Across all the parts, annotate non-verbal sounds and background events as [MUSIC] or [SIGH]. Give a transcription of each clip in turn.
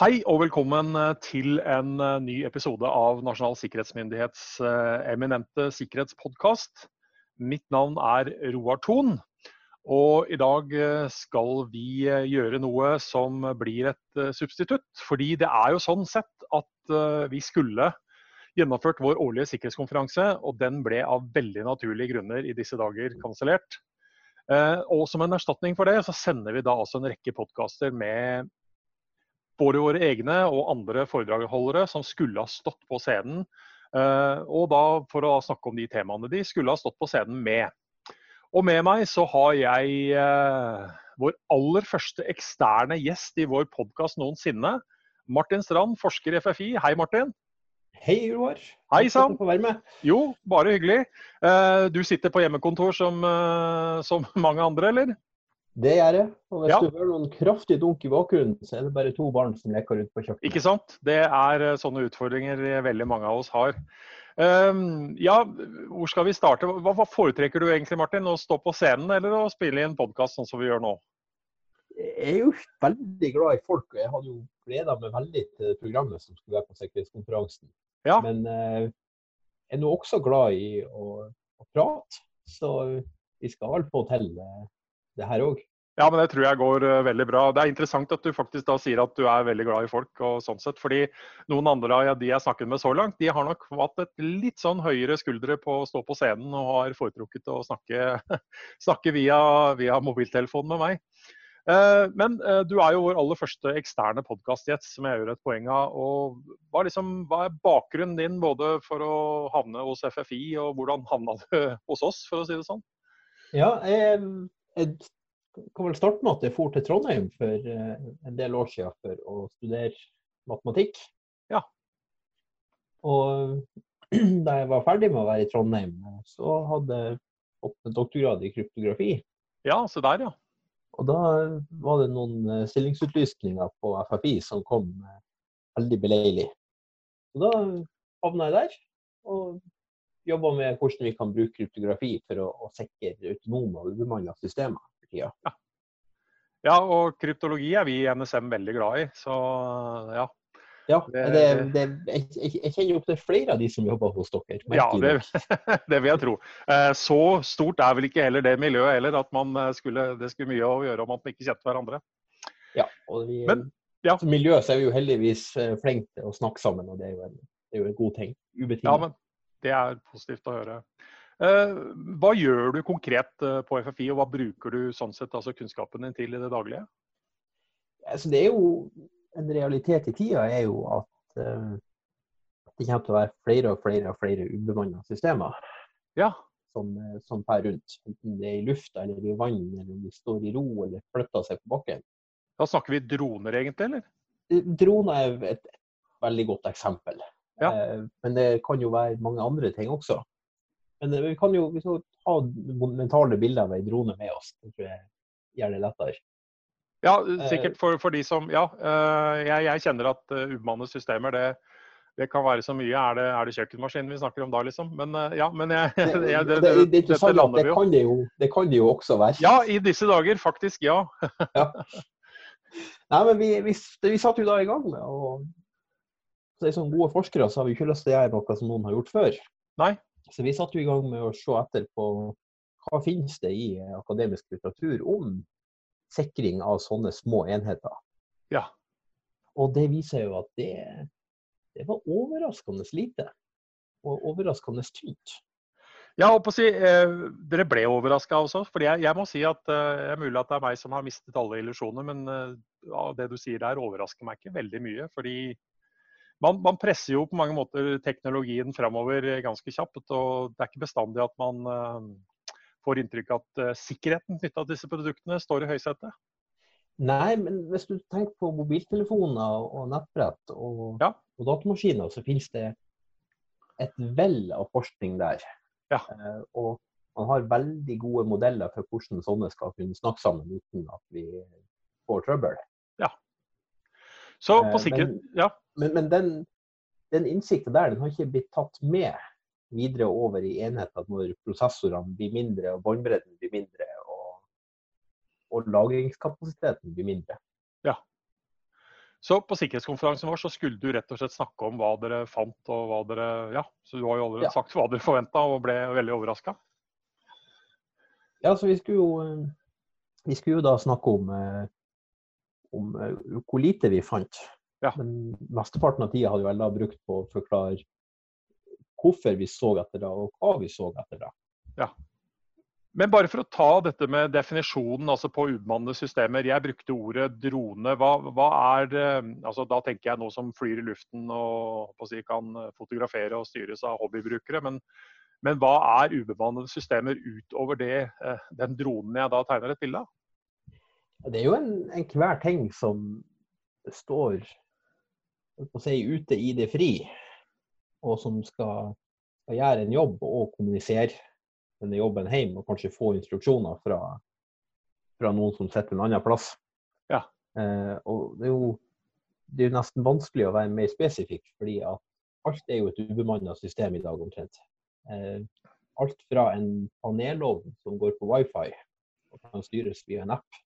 Hei og velkommen eh, til en eh, ny episode av Nasjonal sikkerhetsmyndighets eh, eminente sikkerhetspodkast. Mitt navn er Roar Thon, og i dag skal vi gjøre noe som blir et substitutt. Fordi det er jo sånn sett at vi skulle gjennomført vår årlige sikkerhetskonferanse, og den ble av veldig naturlige grunner i disse dager kansellert. Og som en erstatning for det, så sender vi da altså en rekke podkaster med både våre egne og andre foredragsholdere som skulle ha stått på scenen. Eh, og da for å snakke om de temaene de skulle ha stått på scenen med. Og med meg så har jeg eh, vår aller første eksterne gjest i vår podkast noensinne. Martin Strand, forsker i FFI. Hei, Martin. Hei, Roar. Hei sann. Jo, bare hyggelig. Eh, du sitter på hjemmekontor som, som mange andre, eller? Det gjør jeg. Og hvis ja. du hører noen kraftig dunk i bakgrunnen, så er det bare to barn som leker ute på kjøkkenet. Ikke sant. Det er eh, sånne utfordringer veldig mange av oss har. Um, ja, hvor skal vi starte? Hva, hva, foretrekker du egentlig, Martin? Å stå på scenen eller å spille i en podkast sånn som vi gjør nå? Jeg er jo veldig glad i folk, og jeg hadde jo gleda meg veldig til programmet som skulle være på sikkerhetskonferansen. Ja. Men uh, jeg er nå også glad i å, å prate, så vi skal vel få til uh, det her òg. Ja, men det tror jeg går uh, veldig bra. Det er interessant at du faktisk da sier at du er veldig glad i folk. og sånn sett, fordi Noen andre av de jeg snakket med så langt, de har nok hatt et litt sånn høyere skuldre på å stå på scenen og har foretrukket å snakke, [LAUGHS] snakke via, via mobiltelefonen med meg. Uh, men uh, du er jo vår aller første eksterne podkastgjest, som jeg gjør et poeng av. og hva, liksom, hva, er bakgrunnen din både for å havne hos FFI, og hvordan havna du [LAUGHS] hos oss, for å si det sånn? Ja, jeg jeg kan vel starte med at jeg for til Trondheim for eh, en del år siden for å studere matematikk. Ja. Og [CLEARS THROAT] da jeg var ferdig med å være i Trondheim, så hadde jeg fått doktorgrad i kryptografi. Ja, se der, ja. Og da var det noen eh, stillingsutlysninger på FFI som kom eh, veldig beleilig. Og da havna jeg der. Og jobber med hvordan vi kan bruke kryptografi for å, å sikre autonome og ubemanna systemer for tida. Ja. ja. og kryptologi er vi i NSM veldig glad i, så ja. Ja, det, det, jeg, jeg, kjenner opp til flere av de som jobber hos dere. Ja, det, [LAUGHS] det, vil jeg tro. Eh, så stort er vel ikke heller det miljøet heller, at man eh, skulle, det skulle mye å gjøre om at man ikke kjente hverandre. Ja, og vi, Men, ja. miljø så er vi jo heldigvis eh, flinke til å snakke sammen, og det er jo en, det er jo en god ting. Ubetinget. Ja, men det er positivt å høre. Eh, hva gjør du konkret eh, på FFI, og hva bruker du sånn sett, altså kunnskapen din til i det daglige? Altså, det er jo En realitet i tida er jo at uh, det kommer til å være flere og flere og flere ubemanna systemer ja. som, som fer rundt. Enten det er i lufta eller i vann, eller om de står i ro eller flytter seg på bakken. Da snakker vi droner egentlig, eller? Droner er et, et veldig godt eksempel. Ja. Eh, men det kan jo være mange andre ting også. Men eh, vi kan jo vi ha mentale bilder av ei drone med oss. Det tror jeg gjør det lettere. Ja, sikkert for, for de som Ja, eh, jeg, jeg kjenner at ubemannede systemer, det, det kan være så mye. Er det, er det kjøkkenmaskinen vi snakker om da, liksom? Men ja, men jeg, [LAUGHS] jeg det, det, det, dette lander vi jo. Kan jo. Det kan det jo også være. Ja, i disse dager faktisk, ja. ja. [LAUGHS] Nei, men vi, vi, vi satt jo da i gang med å Som gode forskere så har vi ikke lyst til å gjøre noe som noen har gjort før. Nei. Så vi satte i gang med å se etter på hva finnes det i akademisk litteratur om sikring av sånne små enheter. Ja. Og det viser jo at det, det var overraskende lite. Og overraskende tynt. Ja, å si, eh, Dere ble overraska også. for jeg, jeg, må si at eh, er mulig at det er meg som har mistet alle illusjoner, men eh, det du sier der overrasker meg ikke veldig mye. fordi man, man, presser jo på mange måter teknologien framover ganske kjapt. og Det er ikke bestandig at man uh, får inntrykk av at uh, sikkerheten knytta til disse produktene står i høysetet. Nei, men hvis du tenker på mobiltelefoner og nettbrett og, ja. og datamaskiner, så finnes det et vell av forskning der. Ja. Uh, og man har veldig gode modeller for hvordan sånne skal kunne snakke sammen uten at vi får trøbbel. Så på sikkerhet, ja. Men, men den, den innsikten der den har ikke blitt tatt med videre over i enheter når prosessorene blir mindre og båndbredden blir mindre og, og lagringskapasiteten blir mindre. Ja. Så på sikkerhetskonferansen vår så skulle du rett og slett snakke om hva dere fant og hva dere Ja, så du har jo allerede Ja. sagt hva dere forventa og ble veldig overraska. Ja, så vi skulle jo, eh, vi skulle jo da snakke om, eh, om eh, hvor lite vi fant. Ja. Men mesteparten av tida hadde vel da brukt på å forklare hvorfor vi så etter det, og hva vi så etter det. Ja. Men bare for å ta dette med definisjonen altså på ubemannede systemer. Jeg brukte ordet drone. Hva, hva er altså Da tenker jeg noe som flyr i luften og si, kan fotografere og styres av hobbybrukere. Men, men hva er ubemannede systemer utover det, eh, den dronen jeg da tegner et bilde av? Det er jo en, enhver ting som står si, ute i det fri, og som skal, skal gjøre en jobb og kommunisere denne jobben hjem, og kanskje få instruksjoner fra, fra noen som sitter en annen plass. Ja. Eh, og det er, jo, det er jo nesten vanskelig å være mer spesifikk, fordi at alt er jo et ubemanna system i dag omtrent. Eh, alt fra en panelovn som går på wifi og kan styres via en app,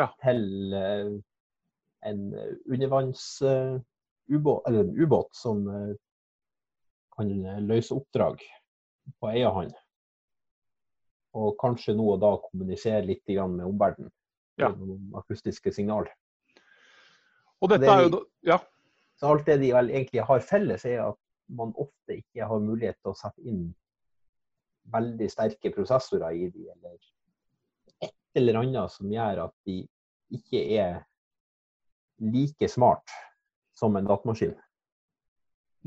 Ja. til eh, en undervanns eh, ubåt, eller en ubåt som eh, kan løse oppdrag på egen hånd. Og kanskje nå og da kommunisere litt med omverdenen Ja. gjennom akustiske signal. Og dette Det er jo Ja. Så alt det de vel egentlig har felles, er at man ofte ikke har mulighet til å sette inn veldig sterke prosessorer i de, eller et eller annet som gjør at de ikke er like smart som en datamaskin.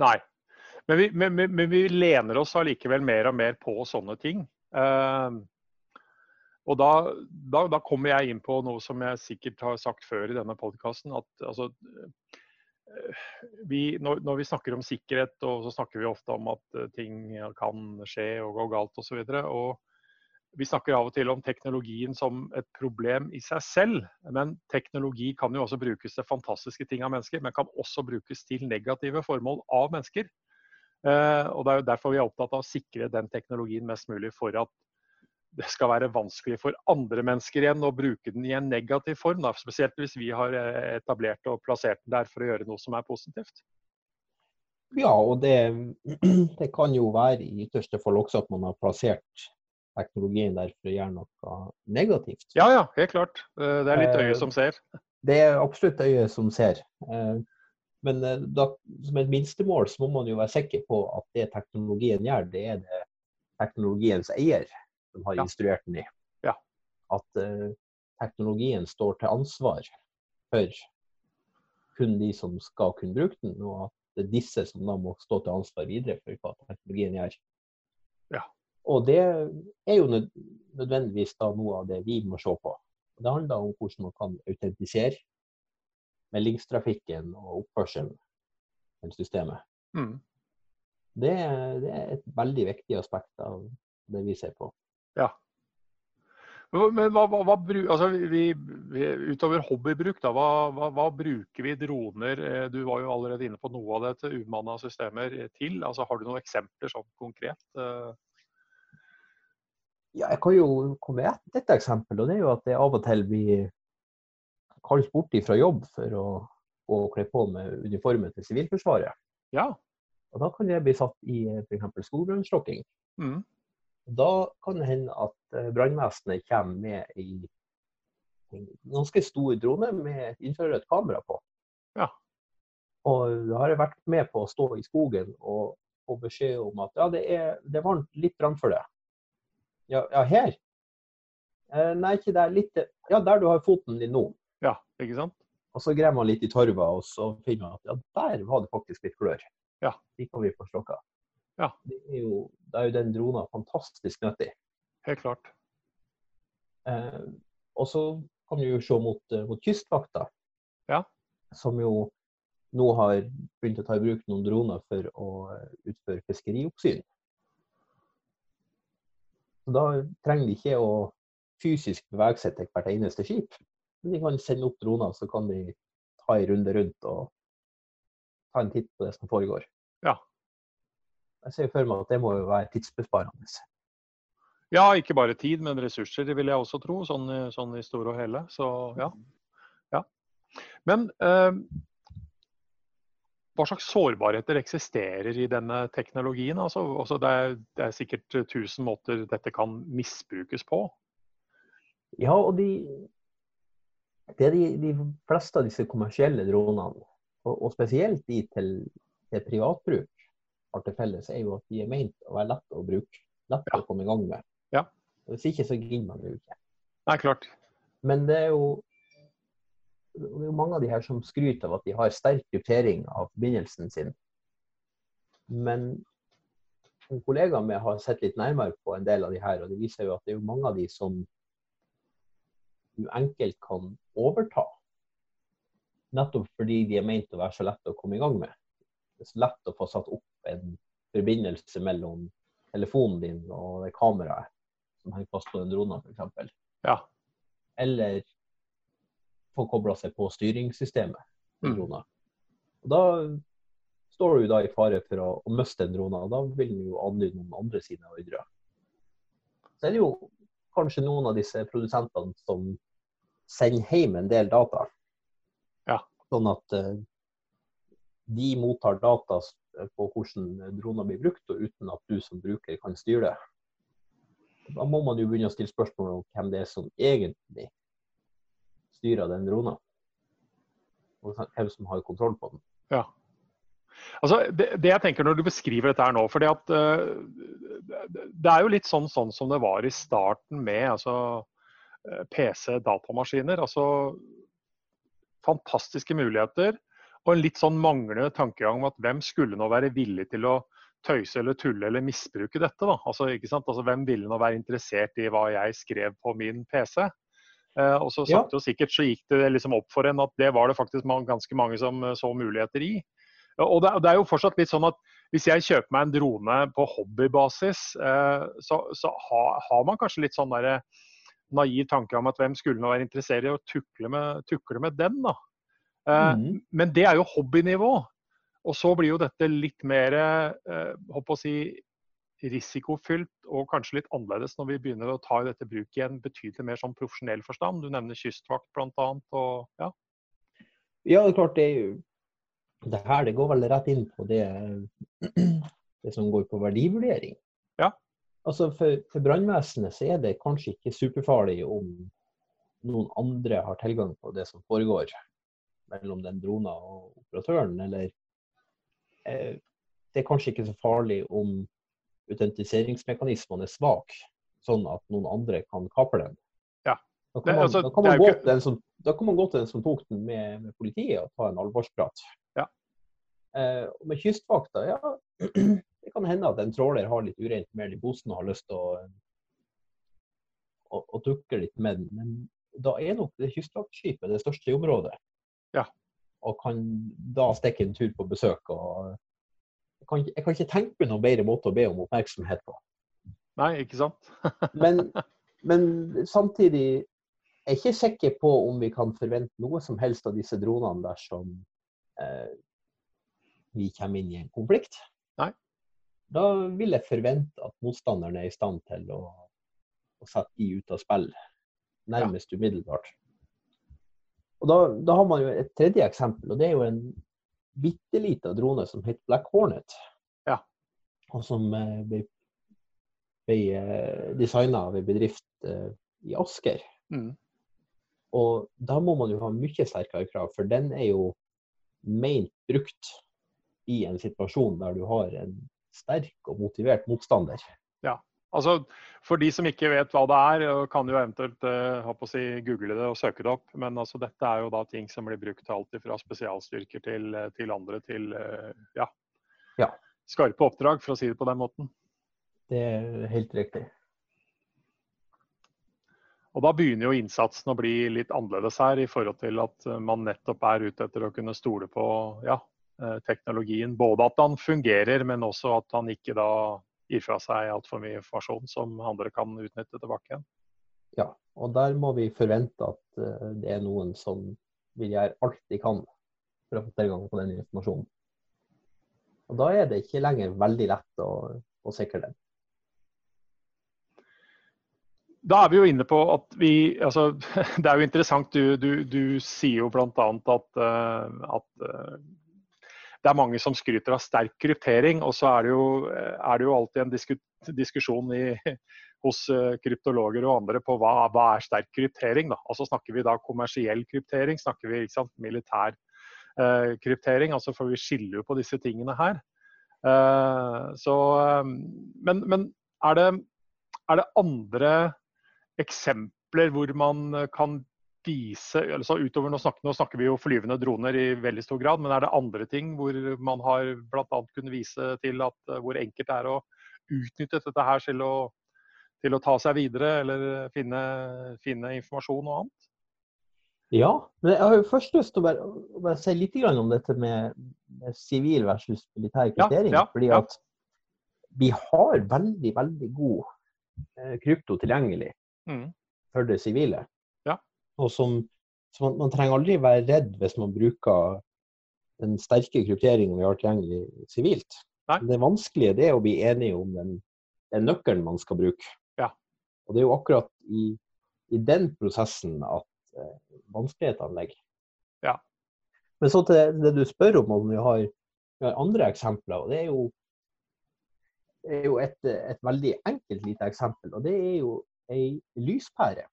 Nei. Men vi, men, men, vi lener oss allikevel mer og mer på sånne ting. Eh, og da, da, da kommer jeg inn på noe som jeg sikkert har sagt før i denne podkasten. At altså når, når vi snakker om sikkerhet, og så snakker vi ofte om at eh, ting kan skje og gå galt osv. Og, så og vi snakker av og til om teknologien som et problem i seg selv. Men teknologi kan jo også brukes til fantastiske ting av mennesker, men kan også brukes til negative formål av mennesker. Eh, og Det er jo derfor vi er opptatt av å sikre den teknologien mest mulig for at det skal være vanskelig for andre mennesker igjen å bruke den i en negativ form. Da. Spesielt hvis vi har eh, etablert og plassert den der for å gjøre noe som er positivt. Ja, og det, [CLEARS THROAT] det kan jo være i ytterste fall også at man har plassert teknologien der for å gjøre noe negativt. Ja, ja, helt klart. Eh, Det er litt øyet øye som ser. Det er absolutt øyet som ser. Eh, Men eh, da, som et minstemål så må man jo være sikker på at det teknologien gjør, det er det teknologiens eier som har Ja. instruert den i. Ja. At eh, teknologien står til ansvar for kun de som skal kunne bruke den, og at det er disse som da må stå til ansvar videre for hva teknologien gjør. Ja. Og det er jo nødvendigvis da noe av det vi må se på. Det handler om hvordan man kan autentisere meldingstrafikken og oppførselen til systemet. Mm. Det, det er et veldig viktig aspekt av det vi ser på. Ja. Men hva, hva, hva altså vi, vi, utover hobbybruk, da, hva, hva, hva bruker vi droner eh, Du var jo allerede inne på noe av det til umanna systemer eh, til. Altså, har du noen eksempler sånn konkret? Ja, jeg kan jo komme med et, eksempel, og det er jo at det av og til blir kalt bort fra jobb for å gå og kle på med uniformen til Sivilforsvaret. Ja. Og Da kan jeg bli satt i f.eks. skogbrannslukking. Mm. Da kan det hende at eh, brannvesenet kommer med i en ganske stor drone med infrarødt kamera på. Ja. Og da har jeg vært med på å stå i skogen og få beskjed om at ja, det er, det er varmt, litt brann for det. Ja, ja her? Eh, nei, ikke der. Litt Ja, der du har foten din nå. ja, ikke sant? Og så graver man litt i torva, og så finner man at ja, der var det faktisk litt klør. Ja. De kan vi få slokka. Ja. Det er jo, da er jo den drona fantastisk nyttig. Helt klart. Eh, og så kan vi jo se mot, eh, mot Kystvakta, Ja. som jo nå har begynt å ta i bruk noen droner for å eh, utføre fiskerioppsyn. Så Da trenger de ikke å fysisk bevege seg til hvert eneste skip. Men de kan sende opp droner, så kan de ta en runde rundt og ta en titt på det som foregår. Ja. Jeg ser for meg at det må jo være tidsbesparende. Ja, ikke bare tid, men ressurser, det vil jeg også tro. Sånn, sånn i store og hele. Så ja. ja. Men eh, hva slags sårbarheter eksisterer i denne teknologien? Altså, altså det, er, det, er, sikkert tusen måter dette kan misbrukes på. Ja, og de, det er de, de fleste av disse kommersielle dronene, og, og spesielt de til, til privatbruk, har til felles, er jo at de er ment å være lette å bruke. Lette ja. å komme i gang med. Ja. Hvis ikke, så gidder man jo ikke. Nei, klart. Men det er jo det er jo mange av de her som skryter av at de har sterk kryptering av forbindelsen sin. Men en kollega med har sett litt nærmere på en del av de her, og det viser jo at det er jo mange av de som du enkelt kan overta. Nettopp fordi de er ment å være så lette å komme i gang med. Det er så lett å få satt opp en forbindelse mellom telefonen din og det kameraet som henger fast på den dronen, f.eks. Ja. Eller få kobla seg på styringssystemet i Mm. droner. Og Da står du da i fare for å, å miste en drone, og da vil den jo adlyde noen andre sine ordre. Så er det jo kanskje noen av disse produsentene som sender hjem en del data. Ja. Sånn at uh, de mottar data på hvordan droner blir brukt, og uten at du som bruker kan styre det. Da må man jo begynne å stille spørsmål om hvem det er som egentlig styrer den drona. Og hvem som har kontroll på den. Ja. Altså, det, det jeg tenker når du beskriver dette her nå, fordi at uh, det- er jo litt sånn, sånn som det var i starten med altså, eh, PC-datamaskiner. Altså fantastiske muligheter og en litt sånn manglende tankegang om at hvem skulle nå være villig til å tøyse eller tulle eller misbruke dette. da? Altså, ikke sant? Altså, hvem ville nå være interessert i hva jeg skrev på min PC? Eh, og så sakte og sikkert så gikk det liksom opp for en at det var det faktisk ganske mange som eh, så muligheter i. Og det, er jo fortsatt litt sånn at hvis jeg kjøper meg en drone på hobbybasis, eh, så, så ha, har man kanskje litt sånn derre naiv tanke om at hvem skulle nå være interessert i å tukle med, tukle med den, da. Mhm. Men det er jo hobbynivå. Og så blir jo dette litt mer håper å si, risikofylt og kanskje litt annerledes når vi begynner å ta dette bruket bruk i en betydelig mer sånn profesjonell forstand. Du nevner kystvakt bl.a. Og, ja. Ja, det er klart det er jo Det her det går vel rett inn på det, det som går på verdivurdering. Ja. Altså For, for brannvesenet så er det kanskje ikke superfarlig om noen andre har tilgang på det som foregår mellom den drona og operatøren, eller eh, Det er kanskje ikke så farlig om autentiseringsmekanismene er svake, sånn at noen andre kan kapre den. Ja. Da kan, man, altså, kan ikke- den som, da kan man gå til den som tok den med, med politiet og ta en alvorsprat. Ja. Eh, og med kystvakta, ja, [CLEARS THROAT] det kan hende at en tråler har litt urent mel i posen og har lyst til å, å, å tukle litt med den. Men da er nok det kystvaktskipet det største i området. Ja. Og kan da stikke en tur på besøk. og jeg kan, jeg kan ikke tenke meg noen bedre måte å be om oppmerksomhet på. Nei, ikke sant? [LAUGHS] Men, men samtidig er jeg ikke sikker på om vi kan forvente noe som helst av disse dronene dersom eh, vi kommer inn i en konflikt. Nei. Da vil jeg forvente at motstanderen er i stand til å, å sette de ut av spill nærmest umiddelbart. Og da, da har man jo et tredje eksempel, og det er jo en bitte lita drone som heter Black Hornet. Ja. Og som eh, ble, ble eh, designa av en bedrift eh, i Asker. Mm. Og da må man jo ha mye sterkere krav, for den er jo meint brukt i en situasjon der du har en sterk og motivert motstander. Altså, For de som ikke vet hva det er, kan jo eventuelt eh, si, google det og søke det opp. Men altså, dette er jo da ting som blir brukt til alt fra spesialstyrker til, eh, til andre til eh, ja, Ja. skarpe oppdrag, for å si det på den måten. Det er helt riktig. Og Da begynner jo innsatsen å bli litt annerledes her, i forhold til at eh, man nettopp er ute etter å kunne stole på ja, eh, teknologien. Både at han fungerer, men også at han ikke da gir fra seg altfor mye informasjon som andre kan utnytte tilbake igjen. Ja, og der må vi forvente at eh, det er noen som vil gjøre alt de kan for å få tilgang på den informasjonen. Og da er det ikke lenger veldig lett å, å sikre den. da er vi jo inne på at vi altså, [LAUGHS] Det er jo interessant. Du, du, du sier jo bl.a. at, uh, at uh, det er mange som skryter av sterk kryptering. Og så er det jo, er det jo alltid en diskus, diskusjon i, [LAUGHS] hos uh, kryptologer og andre på hva, hva er sterk kryptering. Da? Altså Snakker vi da kommersiell kryptering? Snakker vi sant, militær kryptering? altså For vi skiller jo på disse tingene her. så, men, men er det, er det andre eksempler hvor man eh, kan vise altså utover, nå snakker, nå snakker, vi jo flyvende droner i veldig stor grad, men er det andre ting hvor man har bl.a. kunnet vise til at eh, hvor enkelt det er å utnytte dette her til å, til å ta seg videre eller finne, finne, informasjon og annet? Ja, men jeg har jo først lyst til å bare, bare si litt om dette med sivil versus militær kryptering. Ja, ja, fordi at vi har veldig, veldig god eh, krypto tilgjengelig mm. for det sivile. Og som, så man, man, trenger aldri være redd hvis man bruker den sterke krypteringen vi har tilgjengelig sivilt. Det vanskelige det er å bli enige om den, den nøkkelen man skal bruke. Ja. Og det er jo akkurat i, i den prosessen at eh, vanskelighetene ligger. Ja. Men så til det du spør om, om vi har, vi har andre eksempler. og det er jo, er jo et, et, veldig enkelt lite eksempel. og Det er jo ei lyspære.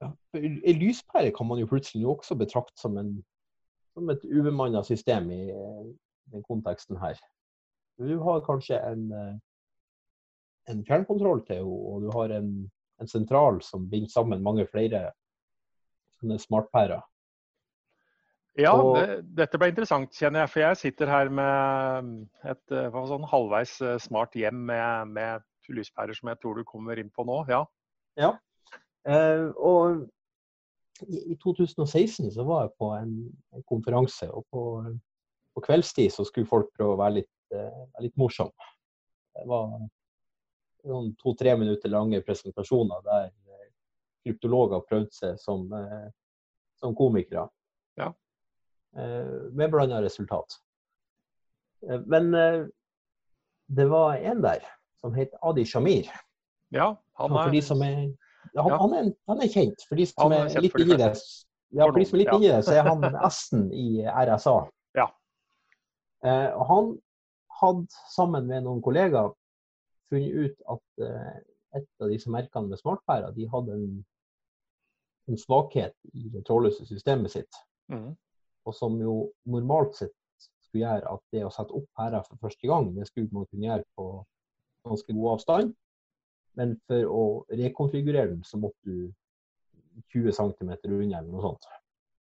Ja, ei lyspære kan man jo plutselig også betrakte som, en, som et ubemanna system i den konteksten her. Du har kanskje en, en fjernkontroll til henne, og du har en, en, sentral som binder sammen mange flere sånne smartpærer. Ja, og, det, dette ble interessant, kjenner jeg. For jeg sitter her med et sånn halvveis smart hjem med, med lyspærer som jeg tror du kommer inn på nå. Ja. ja. Eh, og i, i, 2016 så var jeg på en, en konferanse, og på, på, kveldstid så skulle folk prøve å være litt, uh, litt morsomme. Det var noen to-tre minutter lange presentasjoner der eh, kryptologer prøvde seg som, uh, som komikere. Ja. Uh, med blanda resultat. Uh, men det var en der som heter Adi Shamir. Ja, han er, de som er, han, han, er, han er kjent. For de som er, er litt inni det, ja, for de som er litt inni det, så er han S-en i RSA. Ja. Eh, og han hadde sammen med noen kollegaer funnet ut at eh, et av disse merkene med smartpærer de hadde en, en svakhet i det trådløse systemet sitt. Mm. Og som jo normalt sett skulle gjøre at det å sette opp pærer for første gang, det skulle man kunne gjøre på ganske god avstand. Men for å rekonfigurere den, så måtte du 20 cm unna eller noe sånt.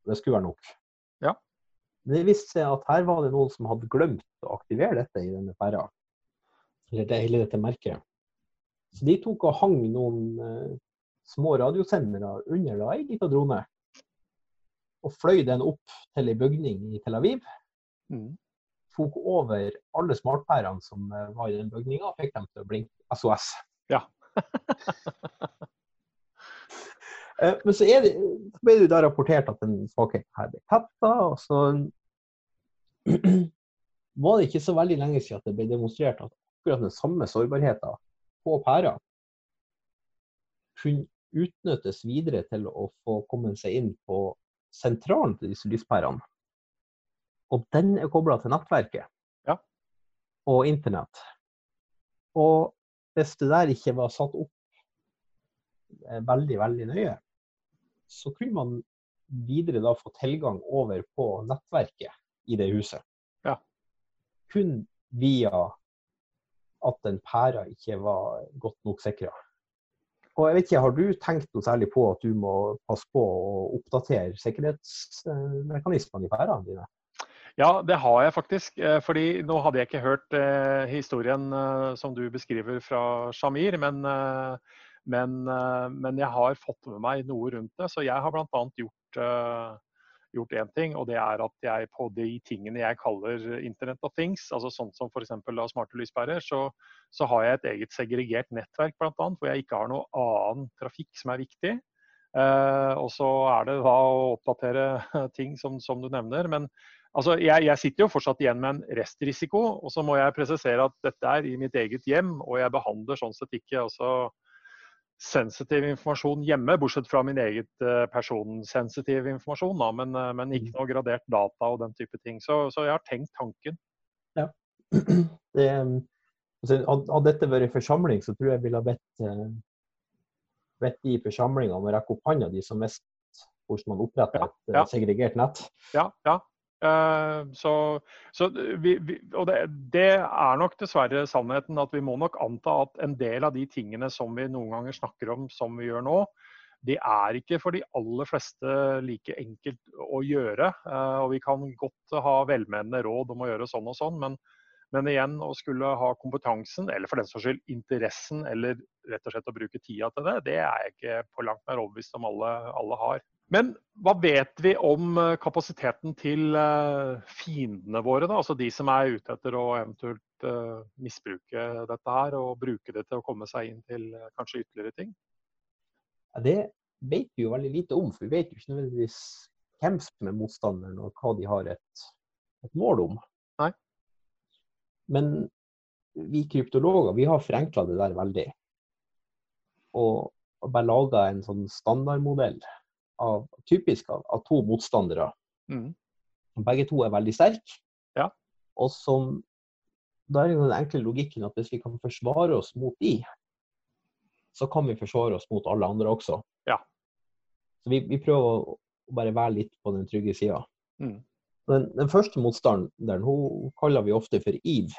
Det skulle være nok. Ja. Men det viste seg at her var det noen som hadde glemt å aktivere dette i denne pæra. Eller det, hele dette merket. Så de tok og hang noen uh, små radiosendere under da, ei lita drone. Og fløy den opp til ei bygning i Tel Aviv. Mm tok over alle smartpærene som eh, var i den bygninga, og fikk dem til å blinke SOS. Ja. [LAUGHS] Eh, men så det, ble det da rapportert at en svakheten her ble tetta, og så [CLEARS THROAT] var det ikke så veldig lenge siden at det ble demonstrert at akkurat den samme sårbarheten på pæra kunne utnyttes videre til å få komme seg inn på sentralen til disse lyspærene. Og den er kobla til nettverket ja. og internett. Og hvis det der ikke var satt opp eh, veldig, veldig nøye, så kunne man videre da få tilgang over på nettverket i det huset. Ja. Kun via at den pæra ikke var godt nok sikra. Og jeg vet ikke, Har du tenkt noe særlig på at du må passe på å oppdatere sikkerhetsmekanismene i pærene dine? Ja, det har jeg faktisk. Eh, fordi nå hadde jeg ikke hørt eh, historien eh, som du beskriver fra Shamir, men, men, men, jeg har fått med meg noe rundt det. Så jeg har bl.a. gjort gjort én ting, og det er at jeg på de tingene jeg kaller Internet of Things, altså sånn som f.eks. smarte lyspærer, så, så, har jeg et eget segregert nettverk bl.a. hvor jeg ikke har noe annen trafikk som er viktig. Eh, og så er det da å oppdatere [LAUGHS] ting som, som du nevner. Men, Altså, jeg, jeg, sitter jo fortsatt igjen med en restrisiko, og så må jeg presisere at dette er i mitt eget hjem, og jeg behandler sånn sett ikke også sensitiv informasjon hjemme, bortsett fra min eget uh, personsensitiv informasjon, da, men, uh, men, ikke mm. noe gradert data og den type ting. Så, så jeg har tenkt tanken. Ja. [CLEARS THROAT] Det, altså, hadde dette vært forsamling, så tror jeg ville ha bedt, bedt de forsamlingene om å rekke opp hånda, de som visste hvordan man oppretter ja, et ja. segregert nett. Ja, ja. Eh, så, så vi, vi, og det, det, er nok dessverre sannheten at vi må nok anta at en del av de tingene som vi noen ganger snakker om som vi gjør nå, det er ikke for de aller fleste like enkelt å gjøre. Eh, og vi kan godt ha velmenende råd om å gjøre sånn og sånn, men, men igjen å skulle ha kompetansen, eller for den saks skyld interessen, eller rett og slett å bruke tida til det, det er jeg ikke på langt mer overbevist om alle, alle har. Men hva vet vi om eh, kapasiteten til eh, fiendene våre, da? altså de som er ute etter å eventuelt uh, misbruke dette her og bruke det til å komme seg inn til kanskje ytterligere ting? Ja, det vet vi jo veldig lite om, for vi vet jo ikke nødvendigvis hvem som er motstanderen og hva de har et, et mål om. Nei. Men vi kryptologer vi har forenkla det der veldig. Og bare laga en sånn standardmodell av, typisk av, av to motstandere. Mm. Begge to er veldig sterke. Ja. Og som Da er den enkle logikken at hvis vi kan forsvare oss mot de, så kan vi forsvare oss mot alle andre også. Ja. Så vi, vi prøver å bare være litt på den trygge sida. Mm. Den, den, første motstanderen hun kaller vi ofte for Eve.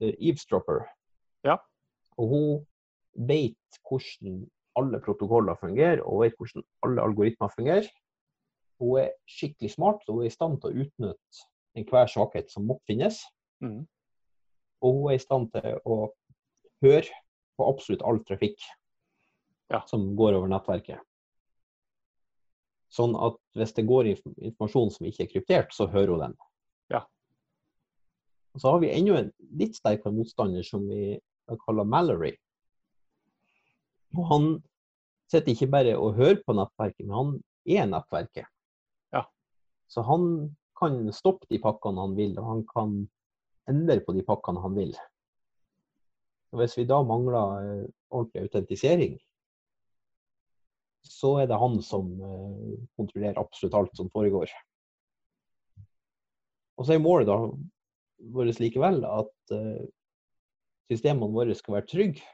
Eavesdropper. Ja. Og hun vet hvordan alle protokoller fungerer og vet hvordan alle algoritmer fungerer. Hun er skikkelig smart og hun er i stand til å utnytte enhver svakhet som måtte finnes. Mm. Og hun er i stand til å høre på absolutt all trafikk ja. som går over nettverket. Sånn at hvis det går informasjon som ikke er kryptert, så hører hun den. Ja. Og så har vi enda en litt sterkere motstander som vi kaller Mallory. Og han sitter ikke bare og hører på nettverket, men han er nettverket. Ja. Så han kan stoppe de pakkene han vil, og han kan endre på de pakkene han vil. Og hvis vi da mangler eh, ordentlig autentisering, så er det han som eh, kontrollerer absolutt alt som foregår. Og så er målet da vårt likevel at eh, systemene våre skal være trygge.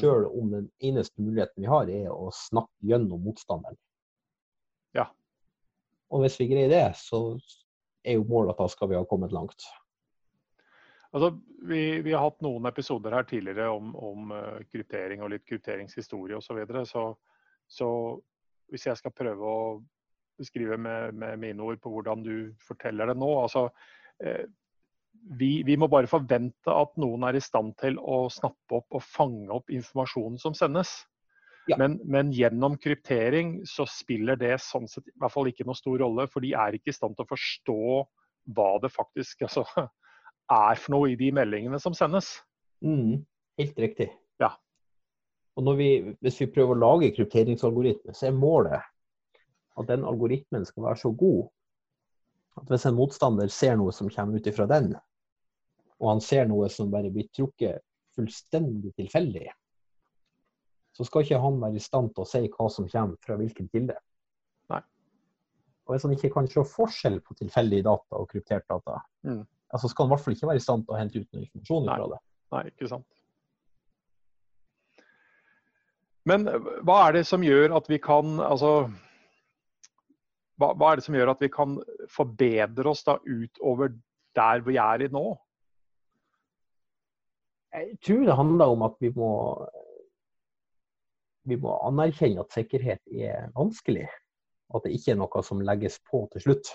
Sjøl om den eneste muligheten vi har, er å snakke gjennom motstanderen. Ja. Og hvis vi greier det, så er jo målet at da skal vi ha kommet langt. Altså, vi, vi, har hatt noen episoder her tidligere om, om uh, kryptering og litt krypteringshistorie osv. Så, videre, så Så hvis jeg skal prøve å beskrive med, med, mine ord på hvordan du forteller det nå altså, uh, vi, vi, må bare forvente at noen er i stand til å snappe opp og fange opp informasjonen som sendes. Ja. Men, men, gjennom kryptering så spiller det sånn sett i hvert fall ikke noe stor rolle, for de er ikke i stand til å forstå hva det faktisk [LAUGHS] altså, er for noe i de meldingene som sendes. Mm, helt riktig. Ja. Og vi, Hvis vi prøver å lage krypteringsalgoritme, så er målet at den algoritmen skal være så god at hvis en motstander ser noe som kommer ut ifra den, og han ser noe som bare blir trukket fullstendig tilfeldig, så skal ikke han være i stand til å si hva som kommer fra hvilken kilde. Nei. Og Hvis han ikke kan se forskjell på tilfeldig data og kryptert data, mm. altså skal han i hvert fall ikke være i stand til å hente ut noe informasjon fra det. Nei, ikke sant. Men hva er det som gjør at vi kan altså hva, hva, er det som gjør at vi kan forbedre oss da utover der vi er i nå? Jeg tror det handler om at vi må, vi må anerkjenne at sikkerhet er vanskelig. At det ikke er noe som legges på til slutt.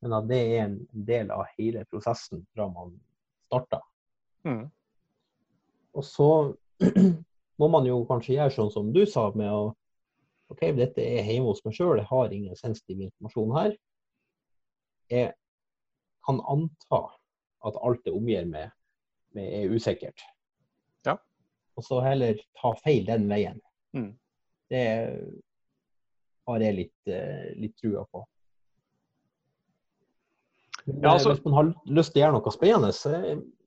Men at det er en del av hele prosessen fra man starter. Mm. Og så [CLEARS THROAT] må man jo kanskje gjøre sånn som du sa, med å OK, dette er hjemme hos meg sjøl, jeg har ingen sensitiv informasjon her. Jeg kan anta at alt det omgir meg med, er usikkert. Ja. Og så heller ta feil den veien. Mm. Det har jeg litt, eh, litt trua på. Men, Ja, altså- Hvis man har lyst til å gjøre noe spennende, så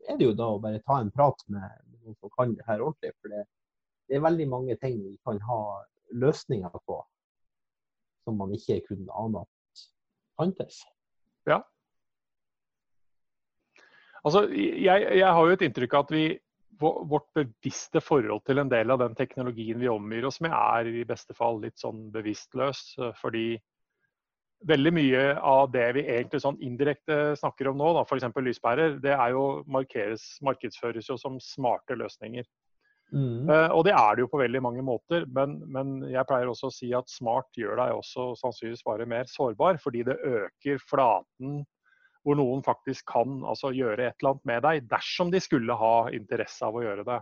er det jo da å bare ta en prat med noen som kan det her ordentlig. For det, det er veldig mange ting vi kan ha løsninger på som man ikke kunne ane at fantes. Altså, jeg, jeg har jo et inntrykk av at vi, vårt bevisste forhold til en del av den teknologien vi omgir oss med, er i beste fall litt sånn bevisstløs. Fordi veldig mye av det vi egentlig sånn indirekte snakker om nå, f.eks. lyspærer, det er jo markeres, markedsføres jo som smarte løsninger. Mm. Uh, og det er det jo på veldig mange måter, men, men jeg pleier også å si at smart gjør deg også sannsynligvis bare mer sårbar, fordi det øker flaten hvor noen faktisk kan altså, gjøre et eller annet med deg, dersom de skulle ha interesse av å gjøre det.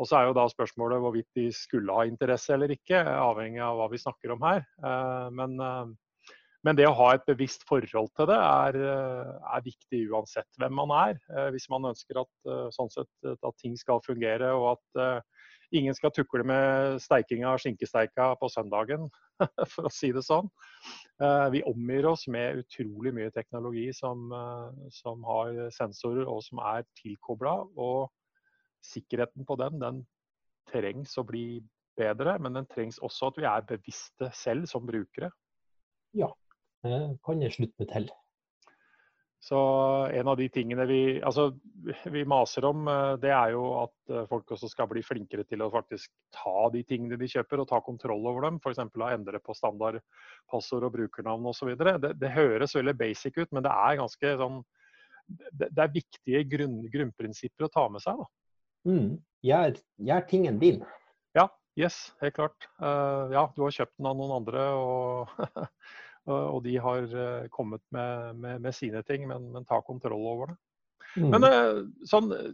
Og så er jo da spørsmålet hvorvidt de skulle ha interesse eller ikke, avhengig av hva vi snakker om her. Uh, Men, eh, men det å ha et bevisst forhold til det er, eh, er viktig uansett hvem man er. Eh, Hvis man ønsker at, eh, sånn sett, at ting skal fungere og at ingen skal tukle med steikinga av skinkesteika på søndagen, [LAUGHS] for å si det sånn. Vi omgir oss med utrolig mye teknologi som, som har sensorer og som er tilkobla. Og sikkerheten på den, den trengs å bli bedre, men den trengs også at vi er bevisste selv som brukere. Det kan jeg slutte meg til. Så en av de tingene vi, altså, vi maser om, eh, det er jo at eh, folk også skal bli flinkere til å faktisk ta de tingene de kjøper, og ta kontroll over dem. F.eks. å endre på standardpassord og brukernavn osv. Det, det høres veldig basic ut, men det er ganske sånn Det, det er viktige grunn, grunnprinsipper å ta med seg. da. Mm. Gjør, gjør tingen din. Ja, yes, helt klart. Uh, ja, du har kjøpt den av noen andre, og, [LAUGHS] og de har eh, kommet med, med, med sine ting, men, men ta kontroll over det. Mm. Men eh, sånn, eh,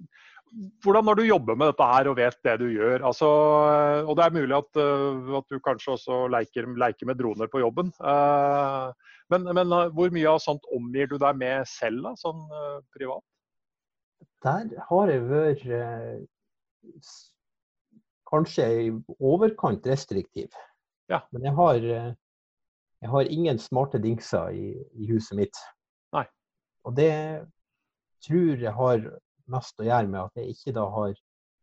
hvordan når du jobber med dette her og vet det du gjør, altså, eh, og det er mulig at, eh, at du kanskje også leker, leker med droner på jobben, eh, men, men eh, hvor mye av sånt omgir du deg med selv, da, sånn eh, privat? Der har jeg vært eh, kanskje i overkant restriktiv. Ja. Men jeg har, eh, jeg har ingen smarte dingser i, i huset mitt. Nei. Og det tror jeg har mest å gjøre med at jeg ikke da har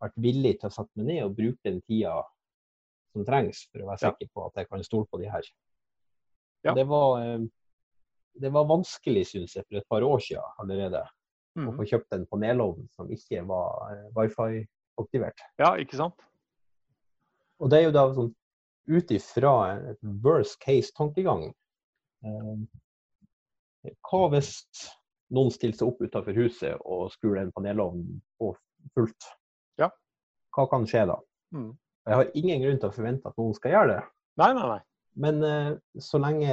vært villig til å sette meg ned og bruke den tida som trengs for å være sikker på at jeg kan stole på de her. Ja. Det, var, eh, det var vanskelig, syns jeg, for et par år siden allerede å Mhm. få kjøpt en panelovn som ikke var eh, wifi-aktivert. Ja, ikke sant? Og det er jo da sånn ut ifra et worst case-tankegang. Eh, hva hvis noen stiller seg opp utenfor huset og skrur den panelovn på fullt? Ja. Hva kan skje da? Mm. Jeg har ingen grunn til å forvente at noen skal gjøre det. Nei, nei, nei. Men uh, så lenge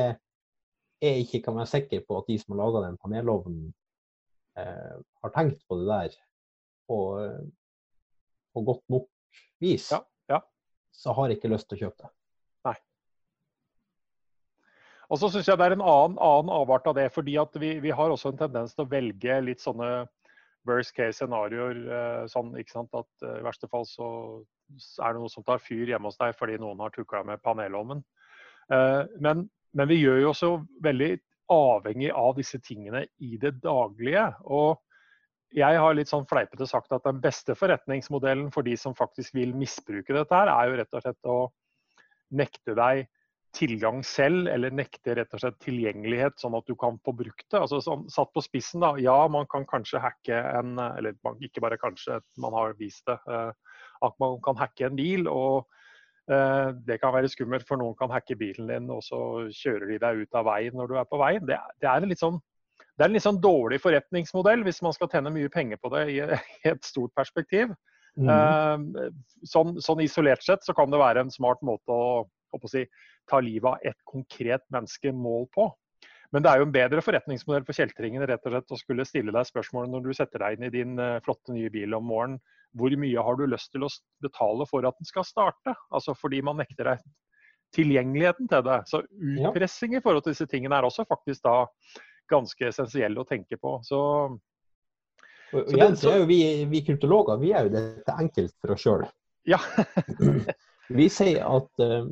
jeg ikke kan være sikker på at de som har laga den panelovnen, uh, har tenkt på det der på, på godt nok vis, Ja, ja. så har jeg ikke lyst til å kjøpe det. Og så syns jeg det er en annen, annen avart av det. fordi at vi, vi har også en tendens til å velge litt sånne worst case scenarioer. eh, Sånn, ikke sant? At eh, i verste fall så er det noe som tar fyr hjemme hos deg fordi noen har tukla med panelovnen. Eh, Men, men vi gjør jo også veldig avhengig av disse tingene i det daglige. Og jeg har litt sånn fleipete sagt at den beste forretningsmodellen for de som faktisk vil misbruke dette her, er jo rett og slett å nekte deg tilgang selv, eller nekte rett og slett tilgjengelighet, sånn at du kan få brukt det. Altså, sånn, satt på spissen, da. Ja, man kan kanskje hacke en Eller ikke bare kanskje, man har vist det. eh, At man kan hacke en bil. og eh, Det kan være skummelt, for noen kan hacke bilen din, og så kjører de deg ut av veien når du er på veien. Det, det er en litt sånn det er en litt sånn dårlig forretningsmodell hvis man skal tjene mye penger på det i, [LAUGHS] et stort perspektiv. Mhm. Eh, sånn, sånn isolert sett så kan det være en smart måte å si, ta livet av et konkret menneske mål på. Men det er jo en bedre forretningsmodell for kjeltringene rett og slett å skulle stille deg spørsmålet når du setter deg inn i din eh, flotte nye bil om morgenen. Hvor mye har du lyst til å betale for at den skal starte? Altså fordi man nekter deg tilgjengeligheten til det. Så utpressing i forhold til disse tingene er også faktisk da ganske essensielle å tenke på. Så så det- så er vi, vi kryptologer vi er jo dette enkelt for oss sjøl. ja. [CLEARS THROAT] [CLEARS THROAT] Vi sier at uh,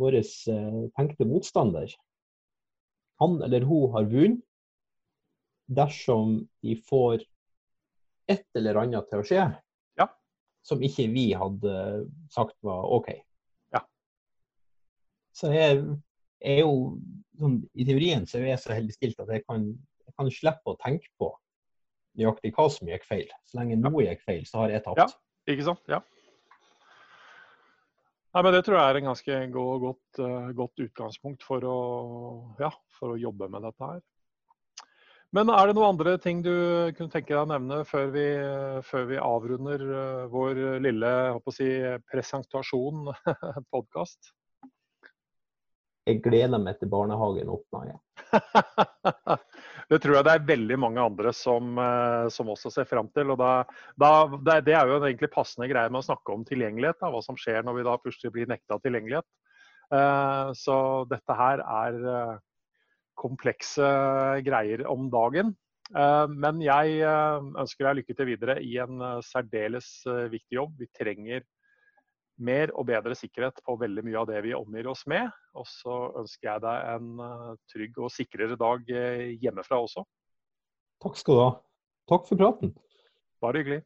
vår eh, tenkte motstander, han eller hun har vunnet dersom de får et eller annet til å skje Ja. som ikke vi hadde sagt var OK. Ja. Så jeg er jo sånn, I teorien så er jeg så heldig stilt at jeg kan, jeg kan slippe å tenke på nøyaktig hva som gikk feil. Så lenge noe gikk feil, så har jeg tapt. Ja. Ikke sant? Ja. Nei, men Det tror jeg er en ganske go- godt, eh, godt utgangspunkt for å, ja, for å jobbe med dette her. Men er det noen andre ting du kunne tenke deg å nevne før vi, før vi avrunder eh, vår lille si, presentasjon, [LAUGHS] podkast? Jeg gleder meg til barnehagen åpner igjen. [LAUGHS] det tror jeg det er veldig mange andre som, eh, som også ser fram til. og da, da, det, er jo en egentlig passende greie med å snakke om tilgjengelighet. Da, hva som skjer når vi da plutselig blir nekta tilgjengelighet. Eh, så dette her er eh, komplekse greier om dagen. Men jeg ønsker deg lykke til videre i en særdeles viktig jobb. Vi trenger mer og bedre sikkerhet på veldig mye av det vi omgir oss med. Og så ønsker jeg deg en eh, trygg og sikrere dag eh, hjemmefra også. Takk skal du ha. Takk for praten. Bare hyggelig.